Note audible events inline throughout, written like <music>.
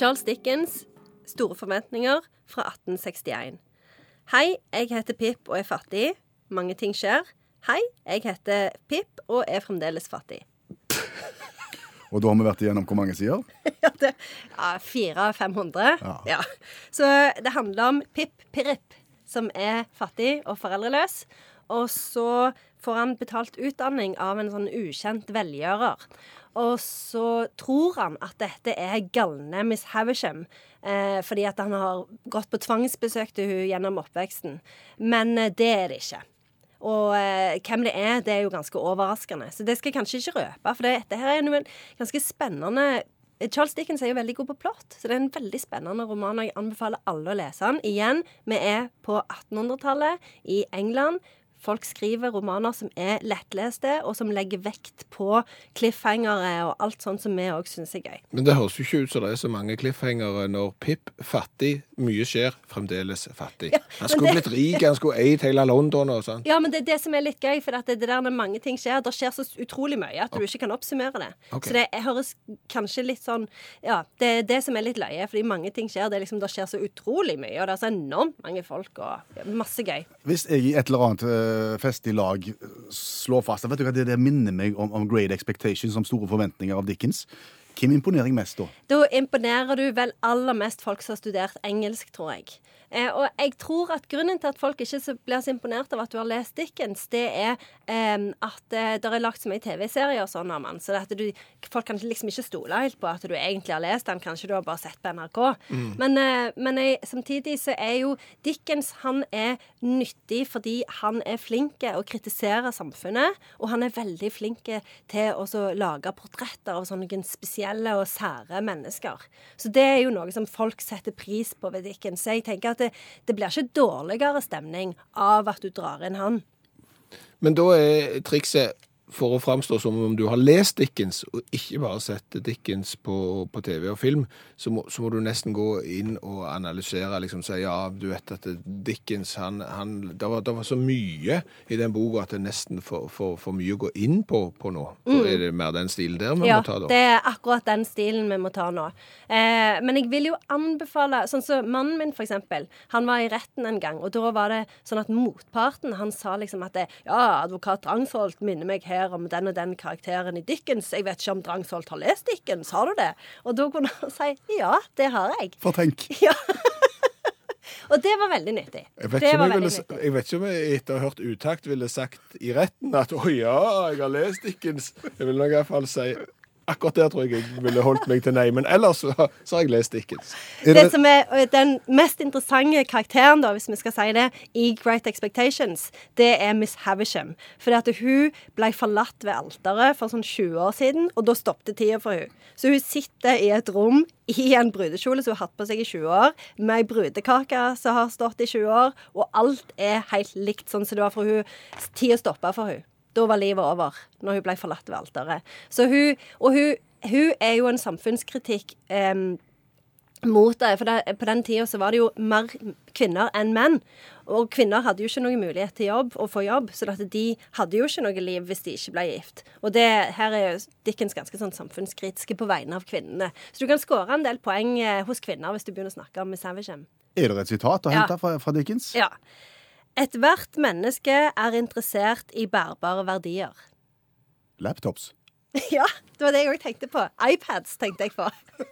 Charles Dickens, 'Store forventninger', fra 1861. Hei, jeg heter Pip og er fattig. Mange ting skjer. Hei, jeg heter Pip og er fremdeles fattig. <laughs> Og da har vi vært igjennom hvor mange sider? <laughs> Ja, det, ja 400-500. Ja. Ja. Så det handler om Pip Pirip, som er fattig og foreldreløs. Og så får han betalt utdanning av en sånn ukjent velgjører. Og så tror han at dette er galne Miss Havisham, eh, fordi at han har gått på tvangsbesøk til hun gjennom oppveksten. Men eh, det er det ikke. Og eh, hvem det er, det er jo ganske overraskende. Så det skal jeg kanskje ikke røpe, for dette her er en ganske spennende Charles Dickens er jo veldig god på plott, så det er en veldig spennende roman. og Jeg anbefaler alle å lese den. Igjen, vi er på 1800-tallet i England. Folk skriver romaner som er lettleste, og som legger vekt på cliffhangere og alt sånt som vi òg syns er gøy. Men det høres jo ikke ut som det er så mange cliffhangere når Pip, fattig, mye skjer, fremdeles fattig. han skulle det- blitt rik, han skulle eid hele London og sånn. Ja, men det er det som er litt gøy, for det, det der når mange ting skjer, det skjer så utrolig mye at du ikke kan oppsummere det. Okay. Så det høres kanskje litt sånn Ja, det er det som er litt løye, fordi mange ting skjer. Det, liksom, det skjer så utrolig mye, og det er så enormt mange folk, og ja, masse gøy. Hvis jeg i et eller annet eh, i lag eh, slår fast hva, det, det minner meg om, om Great Expectations, om store forventninger av Dickens. Hvem imponerer jeg mest da? Da imponerer du vel aller mest folk som har studert engelsk, tror jeg. Eh, og jeg tror at grunnen til at folk ikke blir så imponert av at du har lest Dickens, det er eh, at det er lagt så mye TV-serier og sånn om han, så det at du, folk kan liksom ikke stole helt på at du egentlig har lest den. Kanskje du har bare sett på NRK. Men, eh, men jeg, samtidig så er jo Dickens han er nyttig fordi han er flink å kritisere samfunnet, og han er veldig flink til å lage portretter av sånne spesielle og sære mennesker. Så det er jo noe som folk setter pris på ved Dickens. Så jeg tenker at det, det blir ikke dårligere stemning av at du drar inn han. Men da er trikset for å framstå som om du har lest Dickens, og ikke bare sett Dickens på, på TV og film, så må, så må du nesten gå inn og analysere, liksom si ja, du vet at Dickens, han, han det, var, det var så mye i den boka at det er nesten for, for, for mye å gå inn på, på nå. Mm. er det mer den stilen der vi. Ja, må ta, da. Ja, det er akkurat den stilen vi må ta nå. Eh, men jeg vil jo anbefale Sånn som mannen min, for eksempel. Han var i retten en gang, og da var det sånn at motparten han sa liksom at det, ja, advokat Drangsholt minner meg her om den og den karakteren i Dickens. Jeg vet ikke om Drangsholt har lest Dickens, har du det? Og da kunne han <laughs> si ja, det har jeg. For tenk. <laughs> Ja. og det var veldig nyttig. Jeg vet, det ikke om var jeg, ville, jeg vet ikke om jeg etter å ha hørt utakt ville sagt i retten at å ja, jeg har lest Dickens. Jeg vil nok i hvert fall si Akkurat der tror jeg jeg ville holdt meg til nei. Men ellers så, så har jeg lest Dickens. Er Det det, som er den mest interessante karakteren, da, hvis vi skal si det, i Great Expectations, det er Miss Havisham. Fordi at hun ble forlatt ved alteret for sånn 20 år siden, og da stoppet tida for hun. Så hun sitter i et rom i en brudekjole som hun har hatt på seg i 20 år, med ei brudekake som har stått i 20 år, og alt er helt likt sånn som det var for hun. Tida stoppa for hun. Da var livet over, når hun ble forlatt ved alteret. Så hun, og hun, hun er jo en samfunnskritikk em, mot det. For det, på den tida så var det jo mer kvinner enn menn. Og kvinner hadde jo ikke noen mulighet til jobb, å få jobb, så at de hadde jo ikke noe liv hvis de ikke ble gift. Og det, her er jo Dickens ganske sånn samfunnskritiske på vegne av kvinnene. Så du kan skåre en del poeng eh, hos kvinner hvis du begynner å snakke om Miss er det et sitat å Ja. hente fra, fra Dickens? Ja. Ethvert menneske er interessert i bærbare verdier. Laptops. <laughs> Ja, det var det jeg òg tenkte på. iPads tenkte jeg på.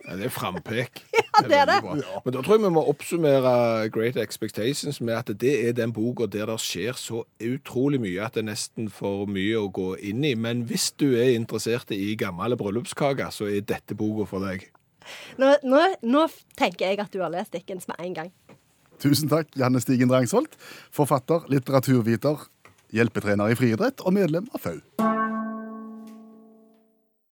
Ja, det er frampek. <laughs> Ja, det er det. Ja. Men da tror jeg vi må oppsummere Great Expectations med at det er den boka der det skjer så utrolig mye at det er nesten for mye å gå inn i. Men hvis du er interessert i gamle bryllupskaker, så er dette boka for deg. Nå, nå, nå tenker jeg at du har lest Dickens med en gang. Tusen takk, Janne Stigen Drangsholt. Forfatter, litteraturviter, hjelpetrener i friidrett og medlem av FAU.